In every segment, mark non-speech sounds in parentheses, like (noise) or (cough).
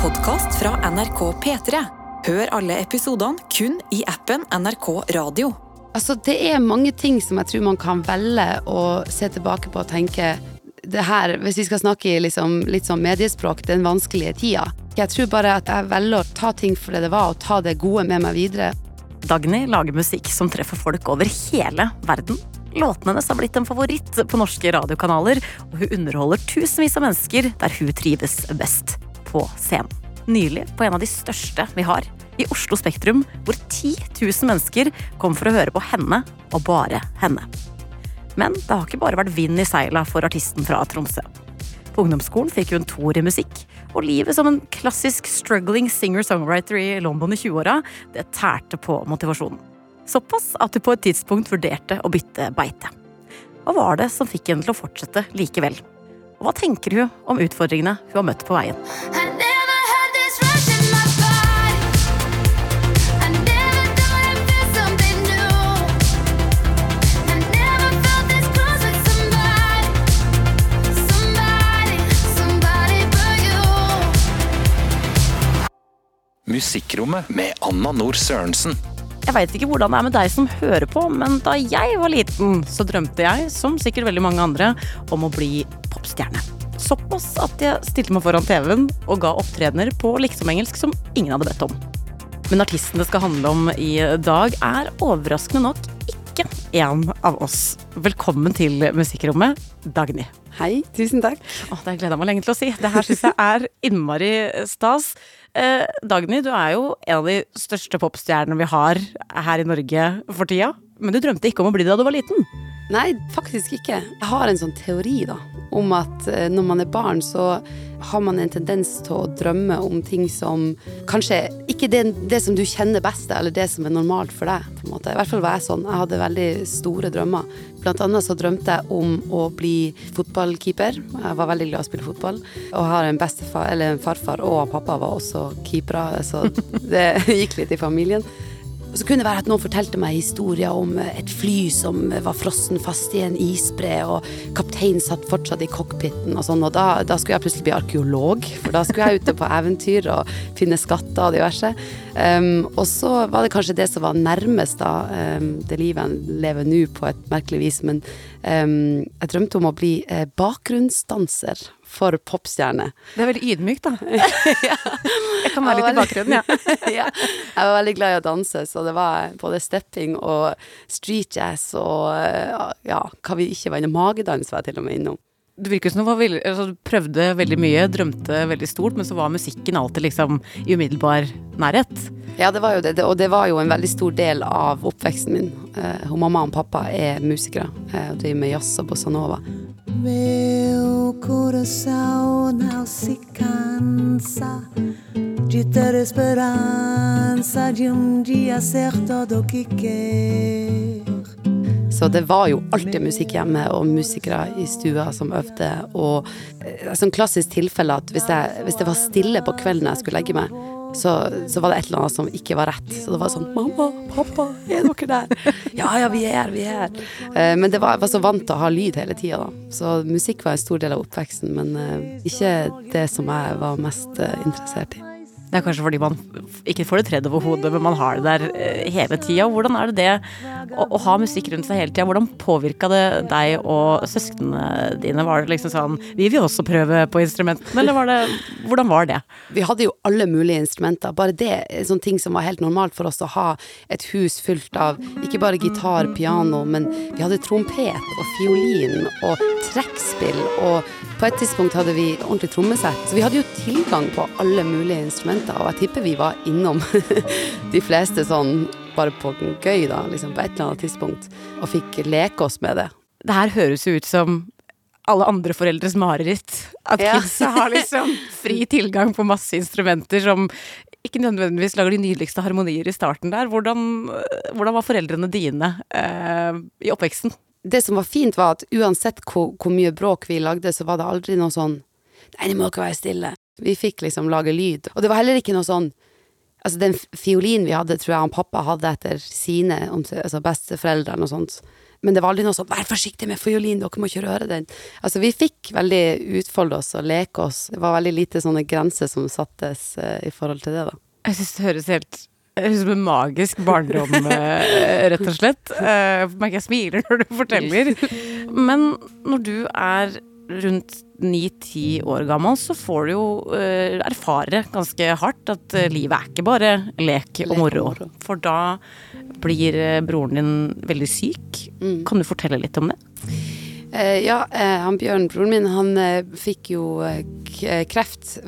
podkast fra NRK P3. Hør alle episodene kun i appen NRK Radio. Altså, det er mange ting som jeg tror man kan velge å se tilbake på og tenke det her, Hvis vi skal snakke i liksom, litt sånn mediespråk, den vanskelige tida. Jeg tror bare at jeg velger å ta ting for det det var, og ta det gode med meg videre. Dagny lager musikk som treffer folk over hele verden. Låtene hennes har blitt en favoritt på norske radiokanaler, og hun underholder tusenvis av mennesker der hun trives best på scenen. Nylig på en av de største vi har, i Oslo Spektrum, hvor 10 000 mennesker kom for å høre på henne, og bare henne. Men det har ikke bare vært vind i seila for artisten fra Tromsø. På ungdomsskolen fikk hun toer i musikk, og livet som en klassisk struggling singer-songwriter i London i 20-åra, det tærte på motivasjonen. Såpass at hun på et tidspunkt vurderte å bytte beite. Hva var det som fikk henne til å fortsette likevel? Og hva tenker hun om utfordringene hun har møtt på veien? Musikkrommet med Anna Nord Sørensen. Jeg veit ikke hvordan det er med deg som hører på, men da jeg var liten, så drømte jeg, som sikkert veldig mange andre, om å bli popstjerne. Såpass at jeg stilte meg foran TV-en og ga opptredener på liksom-engelsk som ingen hadde bedt om. Men artisten det skal handle om i dag, er overraskende nok ikke en av oss. Velkommen til Musikkrommet, Dagny. Hei, tusen takk. Åh, det gleder jeg meg lenge til å si. Det her syns jeg er innmari stas. Eh, Dagny, du er jo en av de største popstjernene vi har her i Norge for tida. Men du drømte ikke om å bli det da du var liten. Nei, faktisk ikke. Jeg har en sånn teori da, om at eh, når man er barn, så har man en tendens til å drømme om ting som kanskje ikke det, det som du kjenner best, eller det som er normalt for deg. på en måte. I hvert fall var jeg sånn. Jeg hadde veldig store drømmer. Blant annet så drømte jeg om å bli fotballkeeper. Jeg var veldig glad i å spille fotball. Og har en bestefar, eller en farfar og pappa var også keepere, så det (laughs) gikk litt i familien. Og så kunne det være at noen fortalte meg historier om et fly som var frossen fast i en isbre, og kapteinen satt fortsatt i cockpiten og sånn, og da, da skulle jeg plutselig bli arkeolog, for da skulle jeg ute på eventyr og finne skatter og diverse. Um, og så var det kanskje det som var nærmest da, um, det livet jeg lever nå på et merkelig vis, men um, jeg drømte om å bli eh, bakgrunnsdanser for popstjerne. Det er veldig ydmykt, da. (laughs) Jeg kan være litt i bakgrunnen, ja. (laughs) ja. Jeg var veldig glad i å danse, så det var både stepping og street jazz og ja, hva vi ikke var innom. Magedans var jeg til og med innom. Det virker som du, altså, du prøvde veldig mye, drømte veldig stort, men så var musikken alltid liksom i umiddelbar nærhet. Ja, det var jo det, og det var jo en veldig stor del av oppveksten min. Hun mamma og pappa er musikere eh, og driver med jazz og bossa nova. Meu coração não se cansa de ter esperança de um dia ser todo o que quer. Så det var jo alltid musikk hjemme, og musikere i stua som øvde. Og sånn klassisk tilfelle at hvis, jeg, hvis det var stille på kvelden jeg skulle legge meg, så, så var det et eller annet som ikke var rett. Så det var sånn 'Mamma, pappa, er dere der?' 'Ja, ja, vi er vi er. Eh, men var, jeg var så vant til å ha lyd hele tida, da. Så musikk var en stor del av oppveksten, men eh, ikke det som jeg var mest eh, interessert i. Det er kanskje fordi man ikke får det tredd over hodet, men man har det der eh, hele tida. Hvordan er det det å, å ha musikk rundt seg hele tida? Hvordan påvirka det deg og søsknene dine? Var det liksom sånn Vi vil også prøve på instrumentene, eller var det Hvordan var det? Vi hadde jo alle mulige instrumenter. Bare det sånne ting som var helt normalt for oss å ha et hus fullt av ikke bare gitar, piano, men vi hadde trompet og fiolin og trekkspill, og på et tidspunkt hadde vi ordentlig trommesett. Så vi hadde jo tilgang på alle mulige instrumenter, og jeg tipper vi var innom (laughs) de fleste sånn bare på gøy, da, liksom på et eller annet tidspunkt, og fikk leke oss med det. Det her høres jo ut som alle andre foreldres mareritt. At Ja. kidsa har liksom fri tilgang på masse instrumenter som ikke nødvendigvis lager de nydeligste harmonier i starten der. Hvordan, hvordan var foreldrene dine eh, i oppveksten? Det som var fint, var at uansett hvor, hvor mye bråk vi lagde, så var det aldri noe sånn Nei, det må ikke være stille. Vi fikk liksom lage lyd. Og det var heller ikke noe sånn Altså, den fiolinen vi hadde, tror jeg han pappa hadde etter sine altså besteforeldre eller noe sånt. Men det var aldri noe sånn 'vær forsiktig med fiolin, dere må ikke røre den'. Altså vi fikk veldig utfolde oss og leke oss. Det var veldig lite sånne grenser som sattes uh, i forhold til det, da. Jeg syns det høres helt høres ut som en magisk barndom, eh, rett og slett. Eh, Jeg merker jeg smiler når du forteller. Men når du er rundt ni-ti år gammel, så får du jo eh, erfare ganske hardt at eh, livet er ikke bare lek og moro. For da blir eh, broren din veldig syk. Mm. Kan du fortelle litt om det? Eh, ja, eh, han Bjørn, broren min, han eh, fikk jo kreft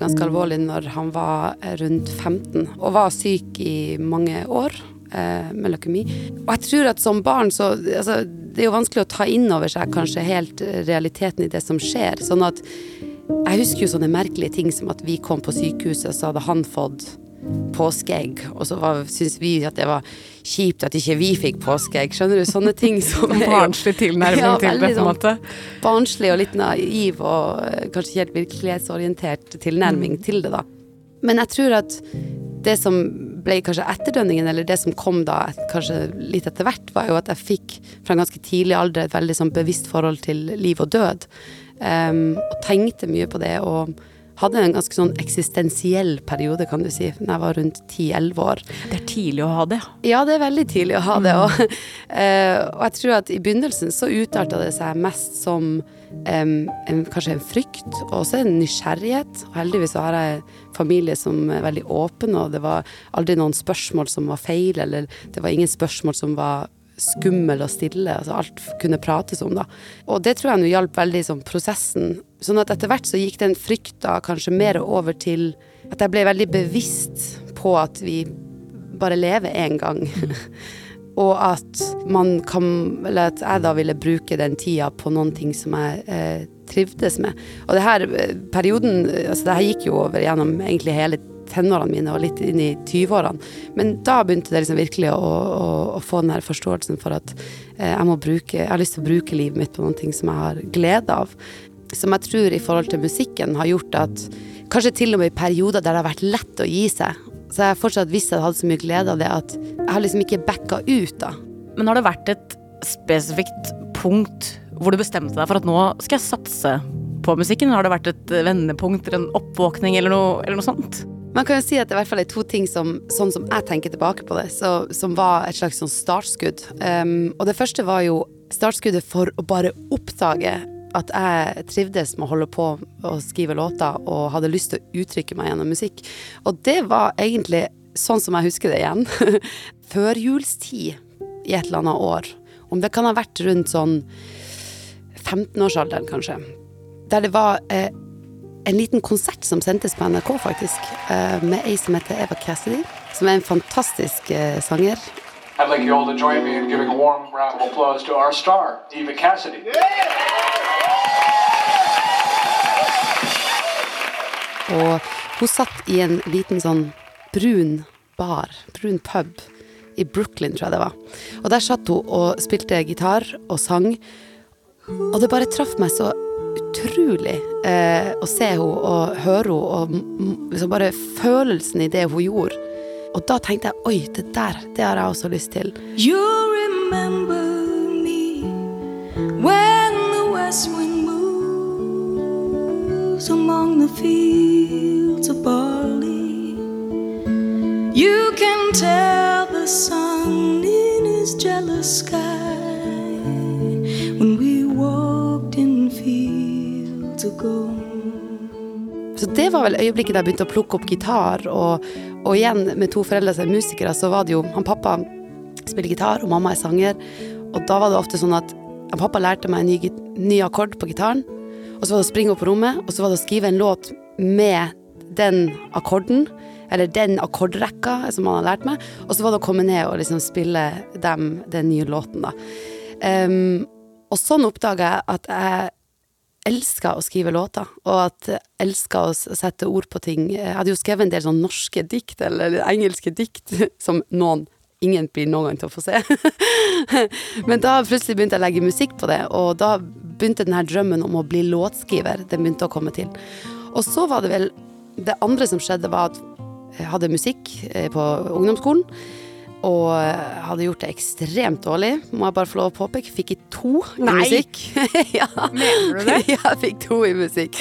ganske alvorlig når han var rundt 15, og var syk i mange år med leukemi. Og jeg tror at som barn så altså, Det er jo vanskelig å ta inn over seg kanskje helt realiteten i det som skjer. Sånn at jeg husker jo sånne merkelige ting som at vi kom på sykehuset, og så hadde han fått påskeegg, og så syntes vi at det var kjipt at ikke vi fikk påskeegg. Skjønner du? Sånne ting (laughs) som er Barnslig tilnærming Ja, til det, på en sånn måte. barnslig og litt naiv og eh, kanskje ikke helt virkelighetsorientert tilnærming til det, da. Men jeg tror at det som ble kanskje etterdønningen, eller det som kom da kanskje litt etter hvert, var jo at jeg fikk fra en ganske tidlig alder et veldig sånn bevisst forhold til liv og død. Um, og tenkte mye på det, og hadde en ganske sånn eksistensiell periode, kan du si, når jeg var rundt 10-11 år. Det er tidlig å ha det. Ja, det er veldig tidlig å ha det. Og, (laughs) eh, og jeg tror at i begynnelsen så utarta det seg mest som um, en, kanskje en frykt, og også en nysgjerrighet. Og heldigvis så har jeg familie som er veldig åpen, og det var aldri noen spørsmål som var feil, eller det var ingen spørsmål som var skummel og stille. Altså alt kunne prates om, da. Og det tror jeg nå hjalp veldig sånn prosessen. Sånn at etter hvert så gikk den frykta kanskje mer over til at jeg ble veldig bevisst på at vi bare lever én gang. (laughs) Og at man kan Eller at jeg da ville bruke den tida på noen ting som jeg eh, trivdes med. Og det her eh, perioden Altså det her gikk jo over gjennom egentlig hele tenårene mine og litt inn i 20-årene. Men da begynte det liksom virkelig å, å, å få den her forståelsen for at eh, jeg bruke Jeg har lyst til å bruke livet mitt på noen ting som jeg har glede av. Som jeg tror i forhold til musikken har gjort at Kanskje til og med i perioder der det har vært lett å gi seg. Så jeg har fortsatt visst at jeg hadde så mye glede av det at jeg har liksom ikke backa ut, da. Men har det vært et spesifikt punkt hvor du bestemte deg for at nå skal jeg satse på musikken? Har det vært et vendepunkt eller en oppvåkning eller noe, eller noe sånt? Man kan jo si at det i hvert fall er to ting som, sånn som jeg tenker tilbake på det, så, som var et slags sånn startskudd. Um, og det første var jo startskuddet for å bare oppdage at jeg trivdes med å holde på å skrive låter og hadde lyst til å uttrykke meg gjennom musikk. Og det var egentlig sånn som jeg husker det igjen. (laughs) Førjulstid i et eller annet år. Om det kan ha vært rundt sånn 15-årsalderen, kanskje. Der det var eh, en liten konsert som sendtes på NRK, faktisk. Eh, med ei som heter Eva Cassidy. Som er en fantastisk eh, sanger. I'd like you all to join me in giving a warm round of applause to our star, Eva Cassidy. Og hun satt i en liten sånn brun bar, brun pub, i Brooklyn, tror jeg det var. Og der satt hun og spilte gitar og sang. Og det bare traff meg så utrolig eh, å se henne og høre henne, og liksom bare følelsen i det hun gjorde. Og da tenkte jeg oi, det der, det har jeg også lyst til. You remember me when the west wind moves among the fields of barley. You can tell the sun in his jealous sky when we Så det var vel øyeblikket da jeg begynte å plukke opp gitar, og, og igjen med to foreldre som er musikere, så var det jo Han pappa spiller gitar, og mamma er sanger, og da var det ofte sånn at han pappa lærte meg en ny, ny akkord på gitaren, og så var det å springe opp på rommet, og så var det å skrive en låt med den akkorden, eller den akkordrekka som han hadde lært meg, og så var det å komme ned og liksom spille dem den nye låten, da. Um, og sånn oppdaga jeg at jeg elska å skrive låter, og at jeg å sette ord på ting. Jeg hadde jo skrevet en del sånn norske dikt, eller engelske dikt, (laughs) som noen ingen blir noen gang til å få se. (laughs) Men da plutselig begynte jeg å legge musikk på det, og da begynte denne drømmen om å bli låtskriver, den begynte å komme til. Og så var det vel Det andre som skjedde, var at jeg hadde musikk eh, på ungdomsskolen. Og eh, hadde gjort det ekstremt dårlig, må jeg bare få lov å påpeke. Fikk i to i Nei! musikk. (laughs) ja. Mener du det? (laughs) ja, jeg fikk to i musikk.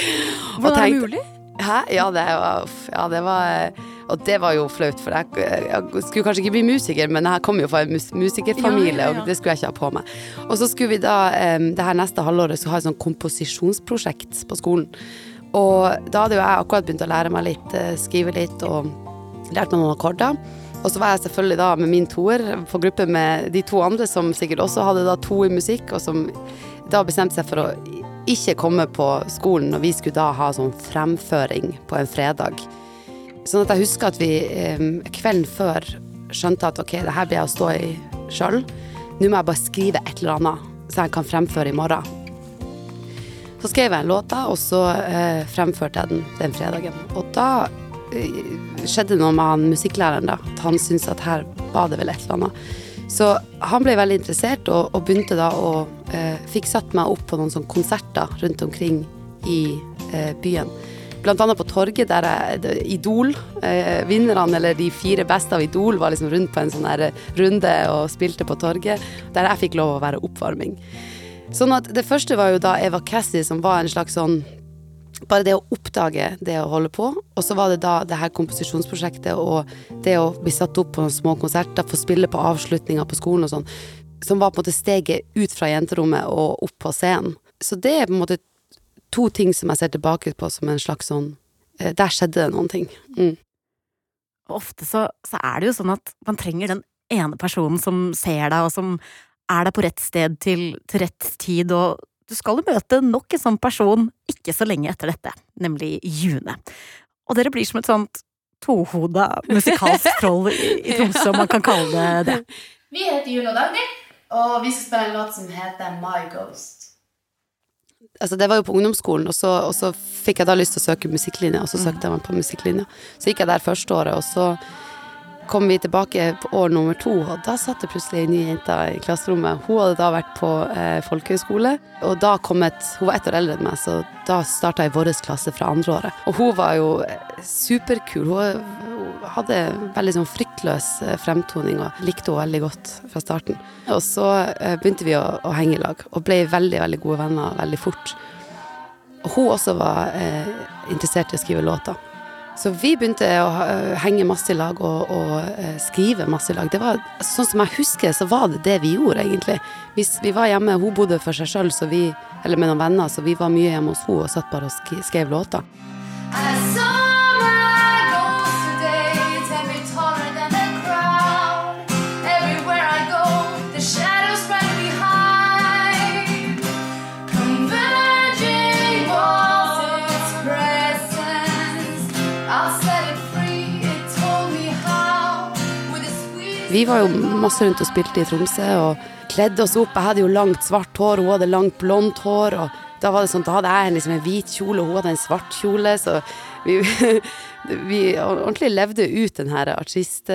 Hvordan er det mulig? Hæ? Ja, det var, ja, det var eh, Og det var jo flaut, for jeg, jeg skulle kanskje ikke bli musiker, men jeg kom jo fra en mus musikerfamilie, Ja, ja, ja. og det skulle jeg ikke ha på meg. Og så skulle vi da, um, det her neste halvåret, så ha et sånn komposisjonsprosjekt på skolen. Og da hadde jo jeg akkurat begynt å lære meg litt, skrive litt, og lært meg noen akkorder. Og så var jeg selvfølgelig da med min toer på gruppe med de to andre som sikkert også hadde da to i musikk, og som da bestemte seg for å ikke komme på skolen når vi skulle da ha sånn fremføring på en fredag. Sånn at jeg husker at vi eh, kvelden før skjønte at ok, det her blir jeg å stå i sjøl. Nå må jeg bare skrive et eller annet så jeg kan fremføre i morgen. Så skrev jeg en låt, da, og så eh, fremførte jeg den den fredagen. Og da skjedde noe med han musikklæreren, da. At han syntes at her var det vel et eller annet. Så han ble veldig interessert, og, og begynte da å eh, Fikk satt meg opp på noen sånne konserter rundt omkring i eh, byen. Blant annet på torget, der jeg, Idol, eh, vinnerne, eller de fire beste av Idol, var liksom rundt på en sånn runde og spilte på torget, der jeg fikk lov å være oppvarming. Sånn at det første var jo da Eva Cassie, som var en slags sånn bare det å oppdage det å holde på, og så var det da det her komposisjonsprosjektet og det å bli satt opp på små konserter, få spille på avslutninger på skolen og sånn, som var på en måte steget ut fra jenterommet og opp på scenen. Så det er på en måte to ting som jeg ser tilbake på som en slags sånn eh, Der skjedde det noen ting. Mm. Ofte så, så er det jo sånn at man trenger den ene personen som ser deg, og som er deg på rett sted til, til rett tid, og du skal møte nok en sånn person ikke så lenge etter dette, nemlig June. Og dere blir som et sånt tohoda musikalsk (laughs) troll i, i Tromsø, om man kan kalle det det. (laughs) Vi heter June og Dagny, og vi skal spille en låt som heter My Ghost. Altså det var jo på ungdomsskolen, og så, og så fikk jeg da lyst til å søke musikklinja, og så søkte jeg meg på musikklinja. Så gikk jeg der første året, og så kom vi tilbake på år nummer to, og da satt det plutselig ei ny jente i klasserommet. Hun hadde da vært på eh, folkehøyskole, og da kom et Hun var ett år eldre enn meg, så da starta jeg vår klasse fra andre året. Og hun var jo eh, superkul. Hun, hun hadde veldig sånn fryktløs eh, fremtoning, og likte henne veldig godt fra starten. Og så eh, begynte vi å, å henge i lag, og ble veldig, veldig gode venner veldig fort. Og hun også var eh, interessert i å skrive låter. Så vi begynte å eh, henge masse i lag og, og eh, skrive masse i lag. Det var, sånn som jeg husker, så var det det vi gjorde, egentlig. Hvis vi var hjemme, hun bodde for seg sjøl, eller med noen venner, så vi var mye hjemme hos henne og satt bare og skrev låter. I saw Vi var jo masse rundt og spilte i Tromsø og kledde oss opp. Jeg hadde jo langt svart hår, hun hadde langt blondt hår. Og da var det sånn, da hadde jeg liksom en hvit kjole, og hun hadde en svart kjole. Så vi, (laughs) vi ordentlig levde ut den her artist,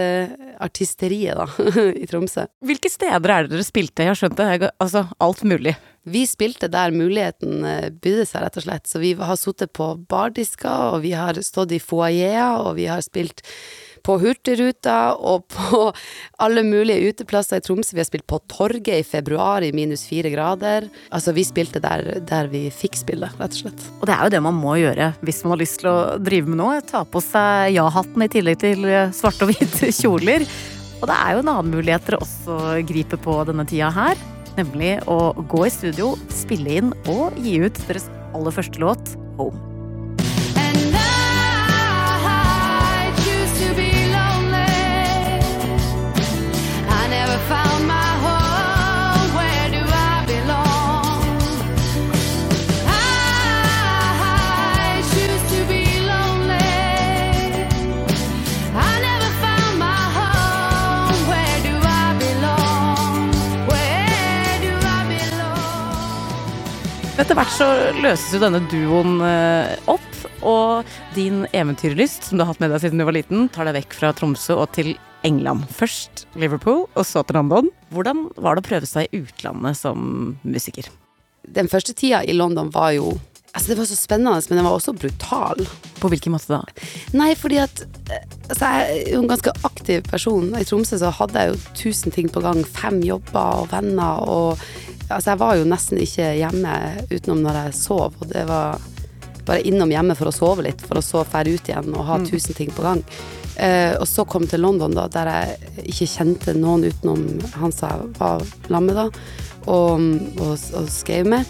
artisteriet da, (laughs) i Tromsø. Hvilke steder er det dere spilte? Jeg har skjønt det, altså alt mulig. Vi spilte der muligheten eh, bydde seg, rett og slett. Så vi har sittet på bardisker, og vi har stått i foajeer, og vi har spilt på Hurtigruta og på alle mulige uteplasser i Tromsø. Vi har spilt på Torget i februar i minus fire grader. Altså, vi spilte der, der vi fikk spille, rett og slett. Og det er jo det man må gjøre hvis man har lyst til å drive med noe. Ta på seg ja-hatten i tillegg til svarte og hvite (laughs) kjoler. Og det er jo en annen mulighet dere også griper på denne tida her. Nemlig å gå i studio, spille inn og gi ut deres aller første låt, Home. Etter hvert så løses jo denne duoen eh, opp, og din eventyrlyst, som du har hatt med deg siden du var liten, tar deg vekk fra Tromsø og til England. Først Liverpool, og så til London. Hvordan var det å prøve seg i utlandet som musiker? Den første tida i London var jo Altså, det var så spennende, men den var også brutal. På hvilken måte da? Nei, fordi at Altså, jeg er jo en ganske aktiv person. I Tromsø så hadde jeg jo tusen ting på gang. Fem jobber og venner. Og altså, jeg var jo nesten ikke hjemme utenom når jeg sov. Og det var bare innom hjemme for å sove litt, for å så fære ut igjen og ha tusen ting på gang. Uh, og så kom til London, da, der jeg ikke kjente noen utenom han som jeg var med da, og, og, og skrev med.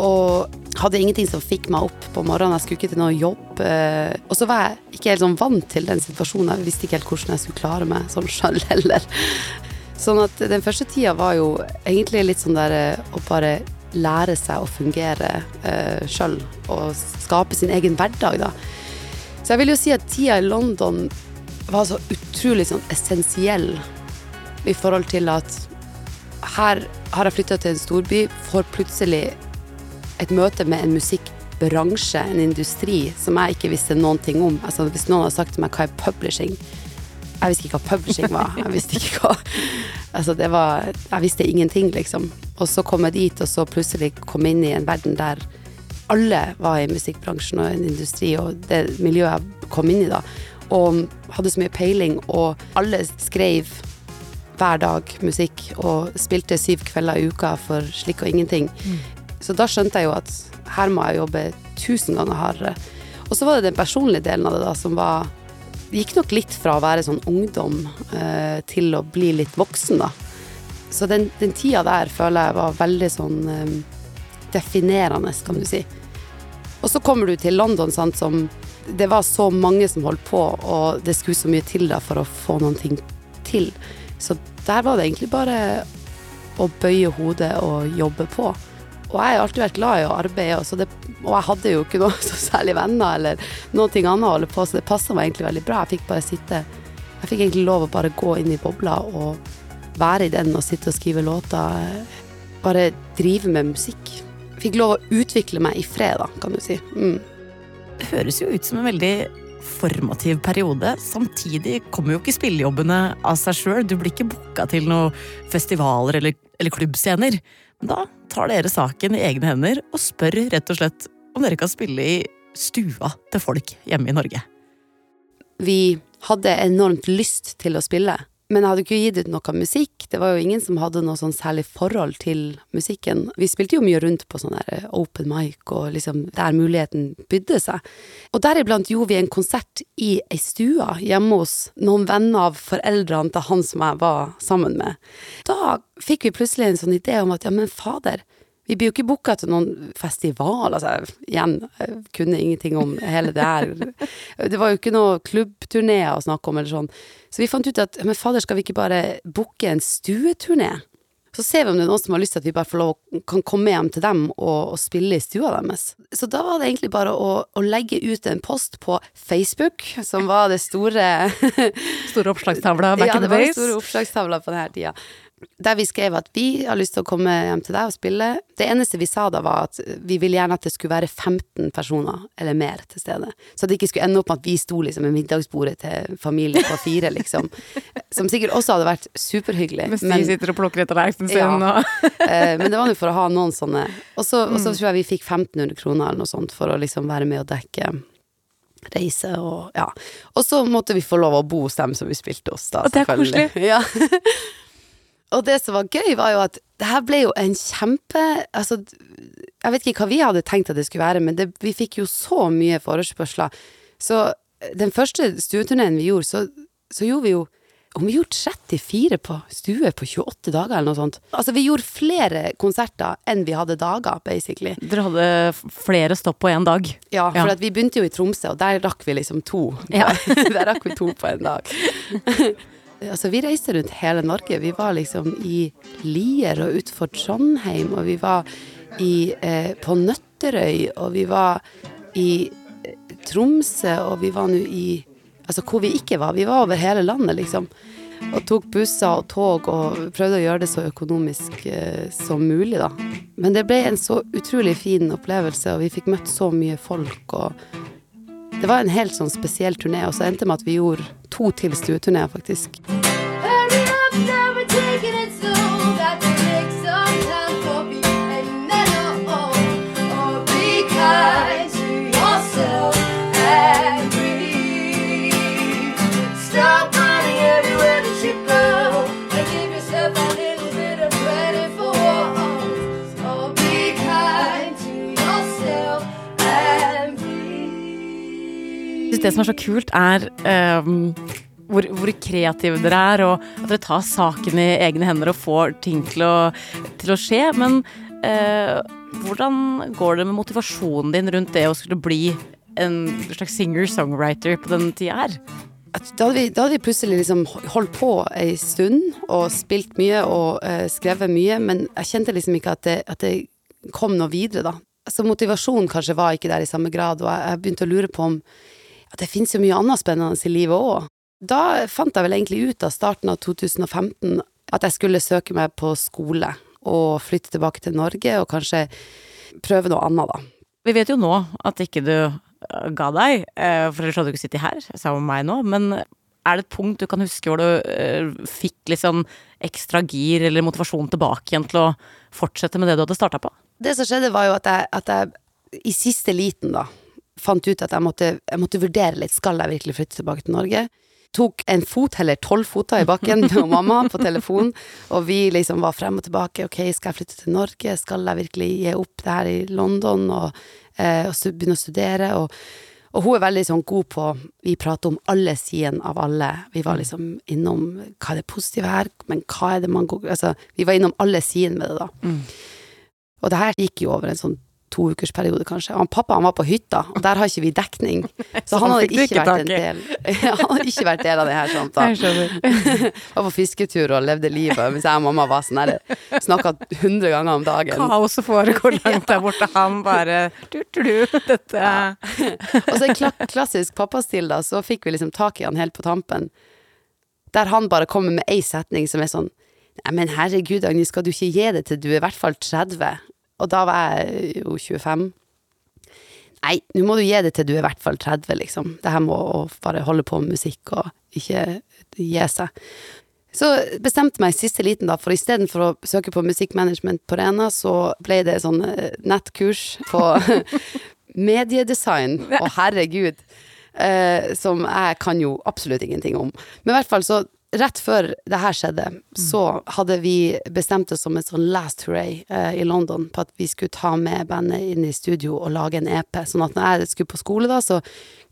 Og hadde ingenting som fikk meg opp på morgenen. Jeg skulle ikke til noe jobb. Uh, Og så var jeg ikke helt sånn vant til den situasjonen. Jeg visste ikke helt hvordan jeg skulle klare meg sånn sjøl heller. Sånn at den første tida var jo egentlig litt sånn der eh, å bare lære seg å fungere uh, sjøl og skape sin egen hverdag, da. Så jeg vil jo si at tida i London var så utrolig sånn essensiell i forhold til at her har jeg flytta til en storby, får plutselig et møte med en musikkbransje, en industri, som jeg ikke visste noen ting om. Altså, hvis noen hadde sagt til meg hva er publishing, jeg visste ikke hva publishing var. Jeg visste ikke hva Altså, det var Jeg visste ingenting, liksom. Og så kom jeg dit, og så plutselig kom jeg inn i en verden der alle var i musikkbransjen og en industri, og det miljøet jeg kom inn i da. Og hadde så mye peiling, og alle skrev hver dag musikk og spilte syv kvelder i uka for slikk og ingenting. Så da skjønte jeg jo at her må jeg jobbe tusen ganger hardere. Og så var det den personlige delen av det da som var Det gikk nok litt fra å være sånn ungdom eh, til å bli litt voksen, da. Så den, den tida der føler jeg var veldig sånn eh, definerende, kan du si. Og så kommer du til London, sant, som Det var så mange som holdt på, og det skulle så mye til da for å få noen ting til. Så der var det egentlig bare å bøye hodet og jobbe på. Og jeg har alltid vært glad i å arbeide, det, og jeg hadde jo ikke noe (laughs) så særlig venner eller noe annet å holde på, så det passa meg egentlig veldig bra. Jeg fikk bare sitte Jeg fikk egentlig lov å bare gå inn i bobla og være i den og sitte og skrive låter. Bare drive med musikk. Fikk lov å utvikle meg i fred, da, kan du si. Mm. Det høres jo ut som en veldig formativ periode. Samtidig kommer jo ikke spillejobbene av seg sjøl. Du blir ikke booka til noen festivaler eller, eller klubbscener. Men da tar dere saken i egne hender og spør rett og slett om dere kan spille i stua til folk hjemme i Norge. Vi hadde enormt lyst til å spille, men jeg hadde ikke gitt ut noe musikk. Det var jo ingen som hadde noe sånn særlig forhold til musikken. Vi spilte jo mye rundt på sånn der open mic, og liksom der muligheten bydde seg. Og deriblant gjorde vi en konsert i ei stue hjemme hos noen venner av foreldrene til han som jeg var sammen med. Da fikk vi plutselig en sånn idé om at ja, men fader, vi blir jo ikke booka til noen festival, altså. Igjen, jeg kunne ingenting om hele det her. (laughs) Det var jo ikke noe klubbturneer å snakke om eller sånn. Så vi fant ut at men fader, skal vi ikke bare booke en stueturné? Så ser vi om det er noen som har lyst til at vi bare får lov kan komme hjem til dem og, og spille i stua deres. Så da var det egentlig bare å, å legge ut en post på Facebook, som var det store (laughs) Store oppslagstavla back ja, in det var den store oppslagstavla på denne tida. Der vi skrev at vi har lyst til å komme hjem til deg og spille. Det eneste vi sa da, var at vi ville gjerne at det skulle være 15 personer eller mer til stede. Så det ikke skulle ende opp med at vi sto liksom ved middagsbordet til familie på fire, liksom. (laughs) Som sikkert også hadde vært superhyggelig. Mens de sitter og plukker etter tallerkenen sin Ja. (laughs) Eh, men det var jo for å ha noen sånne. Og så, Mm. tror jeg vi fikk 1500 kroner eller noe sånt for å liksom være med og dekke reise og ja. Og så måtte vi få lov å bo hos dem som vi spilte hos, da. Og det er selvfølgelig. (laughs) Ja. Og det som var gøy, var jo at det her ble jo en kjempe Altså, jeg vet ikke hva vi hadde tenkt at det skulle være, men det, vi fikk jo så mye forespørsler. Så den første stueturneen vi gjorde, så, så gjorde vi jo om vi gjorde 34 på stue på 28 dager eller noe sånt. Altså vi gjorde flere konserter enn vi hadde dager, basically. Dere hadde flere stopp på én dag. Ja, for Ja. at vi begynte jo i Tromsø, og der rakk vi liksom to. Ja. (laughs) der rakk vi to på en dag. (laughs) altså vi reiste rundt hele Norge. Vi var liksom i Lier og utenfor Trondheim, og vi var i, eh, på Nøtterøy, og vi var i eh, Tromsø, og vi var nå i Altså hvor vi ikke var. Vi var over hele landet, liksom. Og tok busser og tog og prøvde å gjøre det så økonomisk eh, som mulig, da. Men det ble en så utrolig fin opplevelse, og vi fikk møtt så mye folk, og det var en helt sånn spesiell turné, og så endte det med at vi gjorde to til stueturneer, faktisk. Det som er så kult, er um, hvor, hvor kreative dere er, og at dere tar saken i egne hender og får ting til å, til å skje. Men uh, hvordan går det med motivasjonen din rundt det å skulle bli en slags singer-songwriter på den tida her? da hadde, vi, da hadde vi plutselig liksom holdt på ei stund og spilt mye og uh, skrevet mye, men jeg kjente liksom ikke at det, at det kom noe videre, da. Så motivasjonen kanskje var ikke der i samme grad, og jeg, jeg begynte å lure på om at det finnes jo mye annet spennende i livet òg. Da fant jeg vel egentlig ut av starten av 2015 at jeg skulle søke meg på skole og flytte tilbake til Norge og kanskje prøve noe annet, da. Vi vet jo nå at ikke du eh, ga deg, eh, for ellers hadde du ikke sittet her sammen med meg nå. Men er det et punkt du kan huske hvor du eh, fikk litt sånn ekstra gir eller motivasjon tilbake igjen til å fortsette med det du hadde starta på? Det som skjedde var jo at jeg, at jeg i siste liten da fant ut at jeg måtte, jeg måtte vurdere litt, skal jeg virkelig flytte tilbake til Norge? Tok en fot, eller tolv foter i bakken (laughs) med mamma på telefon, og vi liksom var frem og tilbake, ok, skal jeg flytte til Norge, skal jeg virkelig gi opp det her i London og, eh, og begynne å studere, og, og hun er veldig sånn god på, vi prater om alle sidene av alle, vi var liksom innom hva er det positive her, men hva er det man går, altså, vi var innom alle sidene med det da. Og det her gikk jo over en sånn to ukers periode, kanskje. Han pappa han var på hytta, og der har ikke vi dekning. Så han han hadde ikke vært en del (laughs) Han hadde ikke vært del av det her samtalen. (laughs) Var på fisketur og levde livet, mens jeg og mamma var sånn der Snakka hundre ganger om dagen. Kaoset foregår (laughs) langt der borte. Han bare du, du, du, dette Og så kla klassisk pappastil, da, så fikk vi liksom tak i han helt på tampen. Der han bare kommer med ei setning som er sånn Nei, men herregud, Agnes, skal du ikke gi det til du er i hvert fall 30? Og da var jeg jo 25. Nei, nå må du gi det til du er i hvert fall 30, liksom. Det her med å bare holde på med musikk og ikke gi seg. Så bestemte meg i siste liten, da, for istedenfor å søke på musikkmanagement på Rena, så ble det sånn eh, nettkurs på (laughs) mediedesign. Å, herregud. Eh, som jeg kan jo absolutt ingenting om. Men i hvert fall så Rett før det her skjedde, så hadde vi bestemt oss som en sånn last hooray eh, i London på at vi skulle ta med bandet inn i studio og lage en EP. Sånn at når jeg skulle på skole, da, så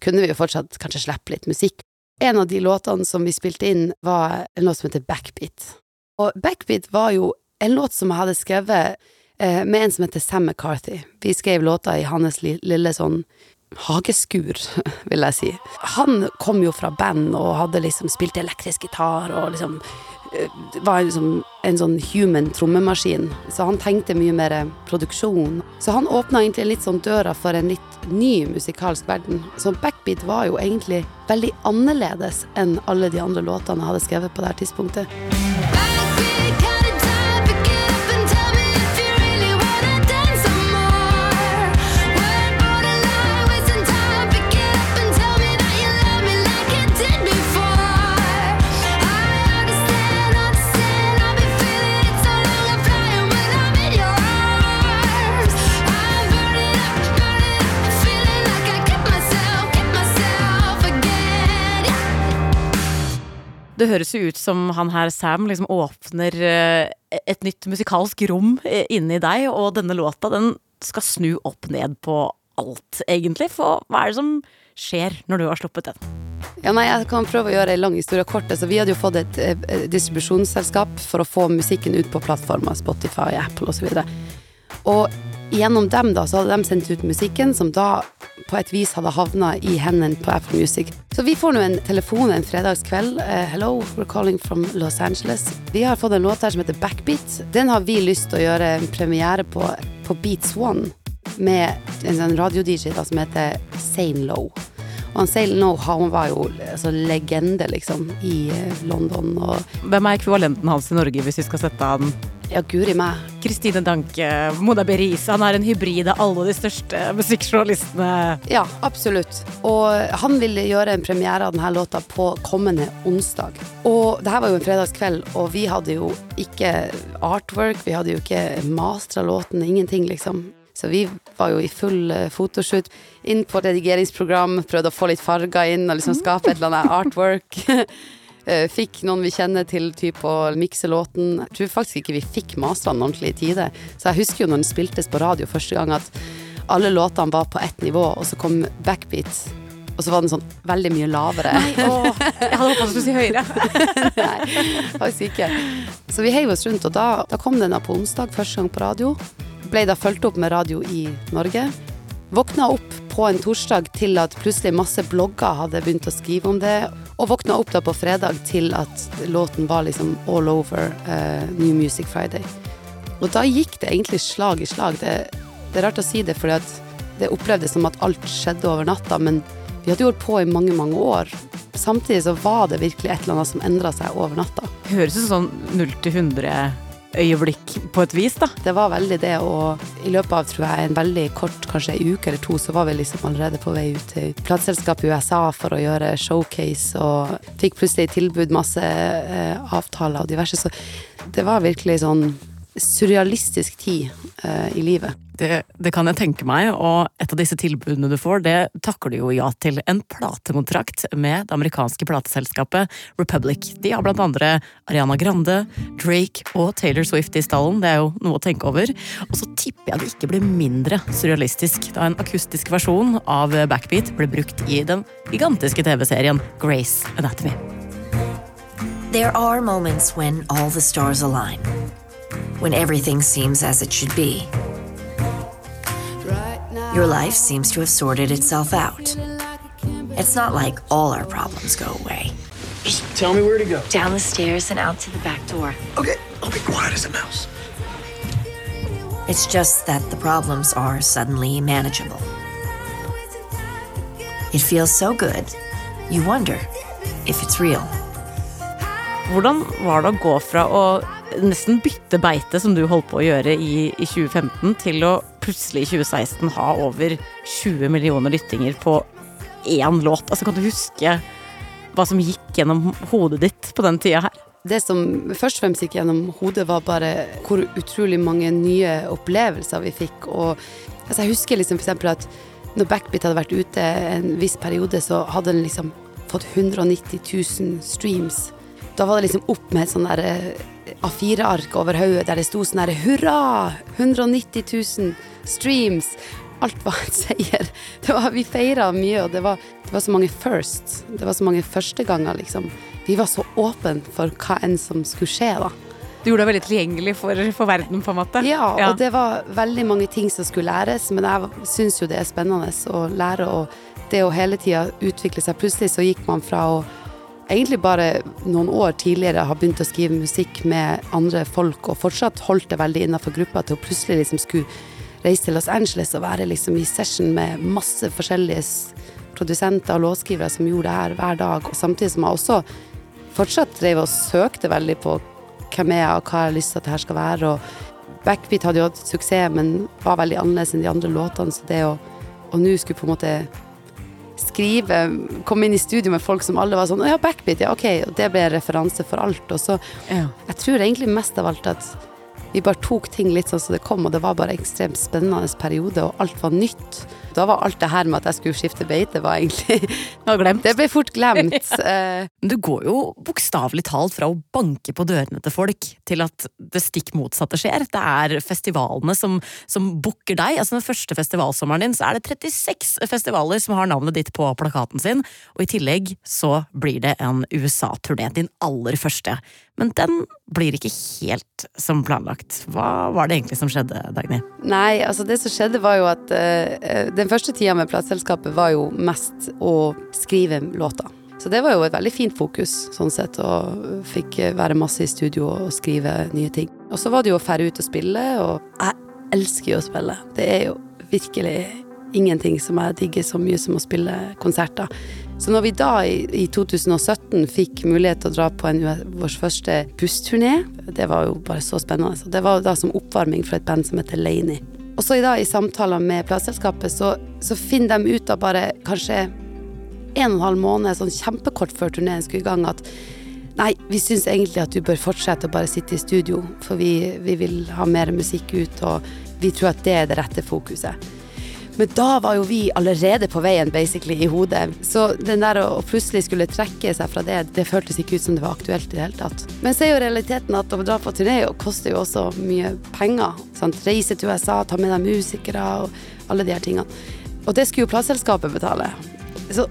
kunne vi jo fortsatt kanskje slippe litt musikk. En av de låtene som vi spilte inn, var en låt som heter Backbeat. Og Backbeat var jo en låt som jeg hadde skrevet eh, med en som heter Sam McCarthy. Vi skrev låta i hans lille, lille sånn hageskur, vil jeg si. Han kom jo fra band og hadde liksom spilt elektrisk gitar og liksom eh, var liksom en sånn human trommemaskin. Så han tenkte mye mer produksjon. Så han åpna egentlig litt sånn døra for en litt ny musikalsk verden. Så Backbeat var jo egentlig veldig annerledes enn alle de andre låtene jeg hadde skrevet på det her tidspunktet. Det høres jo ut som han her Sam liksom åpner eh, et nytt musikalsk rom eh, inni deg, og denne låta den skal snu opp ned på alt, egentlig. For hva er det som skjer når du har sluppet den? Ja, nei, Jeg kan prøve å gjøre en lang historie kort. Altså, vi hadde jo fått et et distribusjonsselskap for å få musikken ut på plattformer, Spotify, Apple osv. Og gjennom dem da, så hadde de sendt ut musikken, som da på et vis hadde havna i hendene på Apple Music. Så vi får nå en telefon en fredagskveld. Uh, hello, we're calling from Los Angeles. Vi har fått en låt her som heter Backbeat. Den har vi lyst til å gjøre en premiere på på Beats One med en sånn radio-DJ som heter Sane Low. Og han Sane Low han var jo altså, legende, liksom, i eh, London. Og Hvem er ekvivalenten hans i Norge, hvis vi skal sette han ja, guri meg. Kristine Danke, Mona Beris. Han er en hybrid av alle de største musikkjournalistene. Ja, absolutt. Og han ville gjøre en premiere av denne låta på kommende onsdag. Og det her var jo en fredagskveld, og vi hadde jo ikke artwork, vi hadde jo ikke mastra låten, ingenting, liksom. Så vi var jo i full eh, fotoshoot. Inn på redigeringsprogram, prøvde å få litt farger inn og liksom skape et eller annet artwork. (laughs) Eh, Fikk noen vi kjenner til type å mikse låten. Jeg tror faktisk ikke vi fikk mastra den ordentlig i tide. Så jeg husker jo når den spiltes på radio første gang at alle låtene var på ett nivå, og så kom backbeat Og så var den sånn veldig mye lavere. jeg hadde håpet du skulle si høyere. (laughs) Nei, faktisk ikke. Så vi heiv oss rundt, og da, da kom den da på onsdag, første gang på radio. Ble da fulgt opp med radio i Norge. Våkna opp på en torsdag til at plutselig masse blogger hadde begynt å skrive om det. Og våkna opp da på fredag til at låten var liksom all over uh, New Music Friday. Og da gikk det egentlig slag i slag. Det, det er rart å si det, for det opplevdes som at alt skjedde over natta, men vi hadde jo holdt på i mange, mange år. Samtidig så var det virkelig et eller annet som endra seg over natta. Høres ut som sånn 0 til 100-øyeblikk på et vis, da. Det var veldig det, og i løpet av tror jeg, en veldig kort, kanskje en uke eller to, så var vi liksom allerede på vei ut til plateselskap i USA for å gjøre showcase, og fikk plutselig tilbud masse eh, avtaler og diverse, så det var virkelig sånn surrealistisk tid eh, i livet. Det, det kan jeg tenke meg, og et av disse tilbudene du får, det takker du jo ja til. En platekontrakt med det amerikanske plateselskapet Republic. De har blant andre Ariana Grande, Drake og Taylor Swift i stallen, det er jo noe å tenke over. Og så tipper jeg det ikke blir mindre surrealistisk da en akustisk versjon av Backbeat ble brukt i den gigantiske TV-serien Grace Anatomy. There are moments when all the stars align, when everything seems as it should be. Your life seems to have sorted itself out. It's not like all our problems go away. Just tell me where to go. Down the stairs and out to the back door. Okay, I'll be quiet as a mouse. It's just that the problems are suddenly manageable. It feels so good, you wonder if it's real. Hvordan var det å gå fra å nesten bytte beite, som du holdt på å gjøre i, i 2015, til å plutselig i 2016 ha over 20 millioner lyttinger på én låt? Altså, kan du huske hva som gikk gjennom hodet ditt på den tida her? Det som først og fremst gikk gjennom hodet, var bare hvor utrolig mange nye opplevelser vi fikk. Og altså, jeg husker liksom eksempel at når Backbeat hadde vært ute en viss periode, så hadde den liksom fått 190 000 streams. Da var det liksom opp med et sånn der eh, A4-ark over hodet der det sto sånn herre Hurra! 190 000 streams! Alt var en seier. (laughs) Det var, vi feira mye, og det var, det var så mange firsts. Det var så mange førsteganger, liksom. Vi var så åpne for hva enn som skulle skje, da. Du gjorde deg veldig tilgjengelig for, for verden, på en måte. Ja, og det var veldig mange ting som skulle læres, men jeg syns jo det er spennende å lære, og det å hele tida utvikle seg. Plutselig så gikk man fra å egentlig bare noen år tidligere har begynt å skrive musikk med andre folk, og fortsatt holdt det veldig innafor gruppa, til å plutselig liksom skulle reise til Los Angeles og være liksom i session med masse forskjellige produsenter og låtskrivere som gjorde det her hver dag, og samtidig som jeg også fortsatt drev og søkte veldig på hvem er jeg, og hva jeg har lyst til at det her skal være. Og Backbeat hadde jo hatt suksess, men var veldig annerledes enn de andre låtene, så det å og nå skulle på en måte skrive, komme inn i studio med folk som alle var sånn, «Å ja, Backbeat, ja, ok, og det ble referanse for alt, og så, jeg tror egentlig mest av alt at vi bare tok ting litt sånn som det kom, og det var bare ekstremt spennende periode, og alt var nytt. Da var alt det her med at jeg skulle skifte beite, var egentlig (laughs) Det ble fort glemt. (laughs) ja. Du går jo bokstavelig talt fra å banke på dørene til folk, til at det stikk motsatte skjer. Det er festivalene som, som booker deg. Altså Den første festivalsommeren din, så er det 36 festivaler som har navnet ditt på plakaten sin. Og i tillegg så blir det en USA-turné, din aller første. Men den blir ikke helt som planlagt. Hva var det egentlig som skjedde, Dagny? Nei, altså det som skjedde var jo at uh, den første tida med plateselskapet var jo mest å skrive låter. Så det var jo et veldig fint fokus, sånn sett, og fikk være masse i studio og skrive nye ting. Og så var det jo å fære ut og spille, og jeg elsker jo å spille. Det er jo virkelig ingenting som jeg digger så mye som å spille konserter. Så når vi da i, i 2017 fikk mulighet til å dra på vår første bussturné, det var jo bare så spennende. Så det var da som oppvarming for et band som heter Laney. Og så i dag i samtaler med plateselskapet, så, så finner de ut av bare kanskje en og en halv måned, sånn kjempekort før turneen skulle i gang, at nei, vi syns egentlig at du bør fortsette å bare sitte i studio, for vi, vi vil ha mer musikk ut, og vi tror at det er det rette fokuset. Men da var jo vi allerede på veien basically i hodet. Så den der å plutselig skulle trekke seg fra det, det føltes ikke ut som det var aktuelt i det hele tatt. Men så er jo realiteten at å dra på turné koster jo også mye penger. Sant? Reise til USA, ta med deg musikere og alle de her tingene. Og det skulle jo plateselskapet betale. Så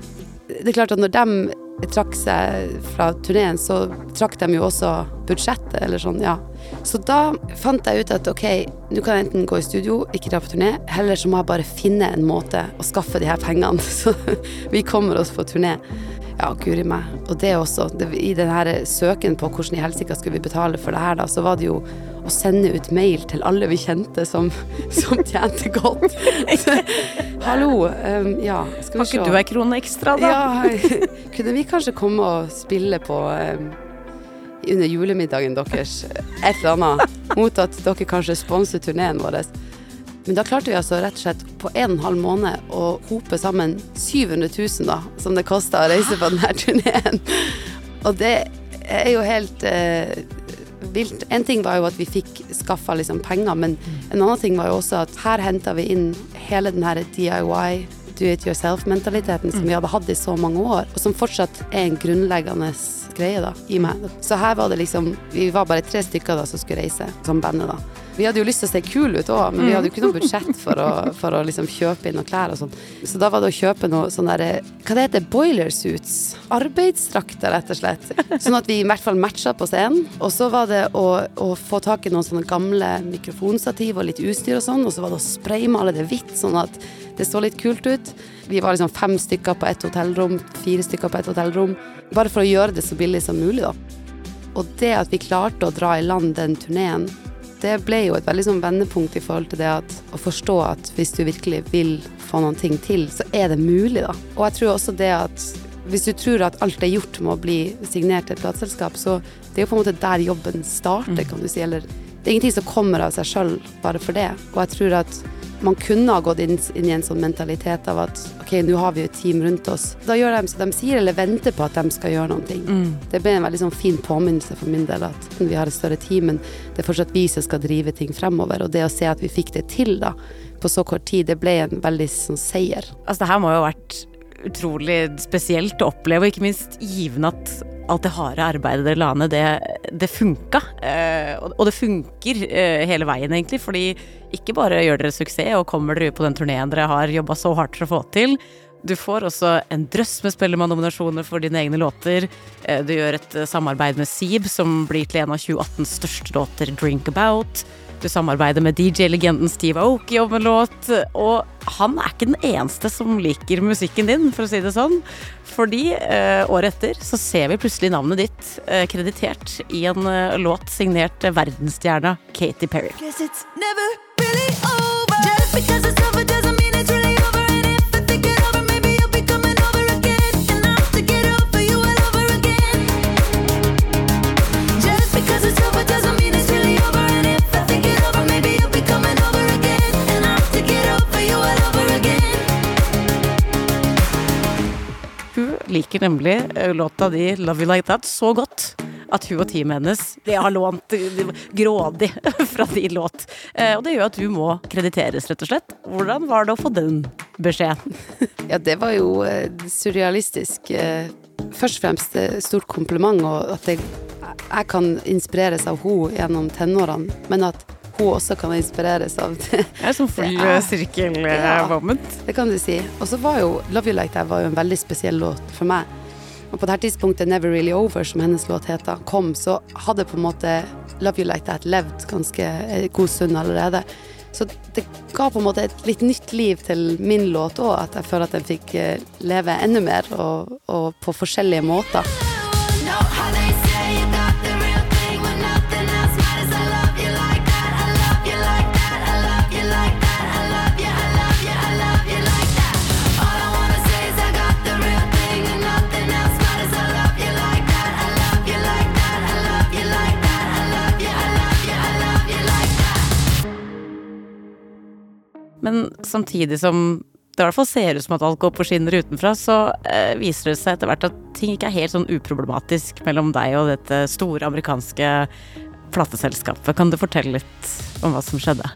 det er klart at når de trakk seg fra turneen, så trakk de jo også budsjettet, eller sånn, ja. Så da fant jeg ut at ok, nå kan jeg enten gå i studio, ikke dra på turné, heller så må jeg bare finne en måte å skaffe de her pengene, (laughs) så vi kommer oss på turné. Ja, guri meg. Og det også, det, i den her søken på hvordan i helsike skulle vi betale for det her, da, så var det jo å sende ut mail til alle vi kjente som, (laughs) som tjente godt. (laughs) Hallo, um, ja, skal vi Har ikke du ei krone ekstra, da? Ja, kunne vi kanskje komme og spille på um, under julemiddagen deres et eller annet, mot at dere kanskje sponser turneen vår? Men da klarte vi altså rett og slett på en og en halv måned å hope sammen 700 000 da, som det kosta å reise på denne turneen. Og det er jo helt eh, vilt. En ting var jo at vi fikk skaffa liksom penger, men en annen ting var jo også at her henta vi inn hele den her DIY, do it yourself-mentaliteten som vi hadde hatt i så mange år, og som fortsatt er en grunnleggende greie da, i meg. Så her var det liksom Vi var bare tre stykker da som skulle reise, som bandet, da. Vi hadde jo lyst til å se kule ut òg, men vi hadde jo ikke noe budsjett for å, for å liksom kjøpe inn noen klær og sånn. Så da var det å kjøpe noe sånn derre Hva det heter Boiler suits? Arbeidsdrakter, rett og slett. Sånn at vi i hvert fall matcha på scenen. Og så var det å, å få tak i noen sånne gamle mikrofonstativ og litt utstyr og sånn, og så var det å spraymale det hvitt, sånn at det så litt kult ut. Vi var liksom fem stykker på ett hotellrom, fire stykker på ett hotellrom. Bare for å gjøre det så billig som mulig, da. Og det at vi klarte å dra i land den turneen, det ble jo et veldig sånn vendepunkt i forhold til det at å forstå at hvis du virkelig vil få noen ting til, så er det mulig, da. Og jeg tror også det at hvis du tror at alt er gjort med å bli signert til et plateselskap, så det er jo på en måte der jobben starter, kan du si. Eller det er ingenting som kommer av seg sjøl bare for det. Og jeg tror at man kunne ha gått inn, inn i en sånn mentalitet av at ok, nå har vi jo et team rundt oss. Da gjør de som de sier, eller venter på at de skal gjøre noen ting. Mm. Det ble en veldig sånn fin påminnelse for min del at vi har et større team, men det er fortsatt vi som skal drive ting fremover. Og det å se at vi fikk det til da, på så kort tid, det ble en veldig sånn seier. Altså, det her må jo ha vært utrolig spesielt å oppleve, og ikke minst givende at alt det harde arbeidet dere la ned, det, det funka. Eh, og, det funker eh, hele veien, egentlig, fordi ikke bare gjør dere suksess og kommer dere på den turneen dere har jobba så hardt for å få til. Du får også en drøss med Spellemann-nominasjoner for dine egne låter. Eh, Du gjør et samarbeid med Seeb, som blir til en av 2018s største låter, 'Drink About'. Du samarbeider med DJ-legenden Steve Aoki om en låt, og han er ikke den eneste som liker musikken din, for å si det sånn. Fordi eh, året etter så ser vi plutselig navnet ditt eh, kreditert i en eh, låt signert verdensstjerna Katy Perry. Guess it's never really over. Liker nemlig eh, låta di 'Love You Like That' så godt at hun og teamet hennes det har lånt grådig (laughs) fra din låt. Eh, Og det gjør at du må krediteres, rett og slett. Hvordan var det å få den beskjeden? Ja, det var jo eh, surrealistisk. Først og fremst stort kompliment, og at jeg, jeg kan inspireres av henne gjennom tenårene, men at hun også kan inspireres av det. Er sånn full er- sirkel-moment. Det kan du si. Og så var jo 'Love You Like That' var jo en veldig spesiell låt for meg. Og på det her tidspunktet 'Never Really Over', som hennes låt heter, kom, så hadde på en måte 'Love You Like That' levd ganske god stund allerede. Så det ga på en måte et litt nytt liv til min låt òg, at jeg føler at den fikk eh, leve enda mer, og, og på forskjellige måter. Men samtidig som det i hvert fall ser ut som at alt går på skinner utenfra, så eh, viser det seg etter hvert at ting ikke er helt sånn uproblematisk mellom deg og dette store amerikanske plateselskapet. Kan du fortelle litt om hva som skjedde?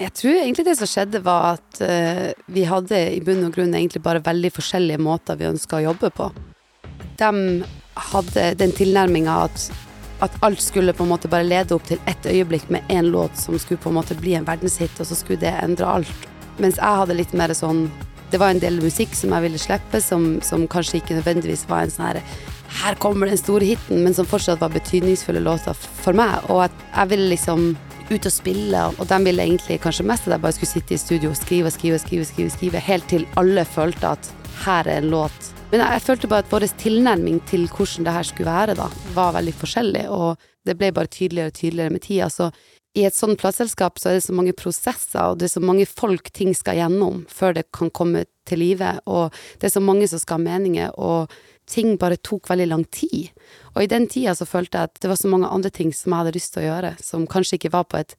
Jeg tror egentlig det som skjedde var at eh, vi hadde i bunn og grunn egentlig bare veldig forskjellige måter vi ønska å jobbe på. De hadde den tilnærminga at, at alt skulle på en måte bare lede opp til ett øyeblikk med én låt som skulle på en måte bli en verdenshit, og så skulle det endre alt. Mens jeg hadde litt mer sånn Det var en del musikk som jeg ville slippe, som, som kanskje ikke nødvendigvis var en sånn her Her kommer den store hiten, men som fortsatt var betydningsfulle låter for meg. Og at jeg ville liksom ut og spille, og de ville egentlig kanskje mest at jeg bare skulle sitte i studio og skrive og skrive, skrive, skrive, skrive, helt til alle følte at her er en låt. Men jeg, følte bare at vår tilnærming til hvordan det her skulle være, da, var veldig forskjellig, og det ble bare tydeligere og tydeligere med tida. Så i et sånt plateselskap så er det så mange prosesser, og det er så mange folk ting skal gjennom før det kan komme til live, og det er så mange som skal ha meninger, og ting bare tok veldig lang tid. Og i den tida så følte jeg at det var så mange andre ting som jeg hadde lyst til å gjøre, som kanskje ikke var på et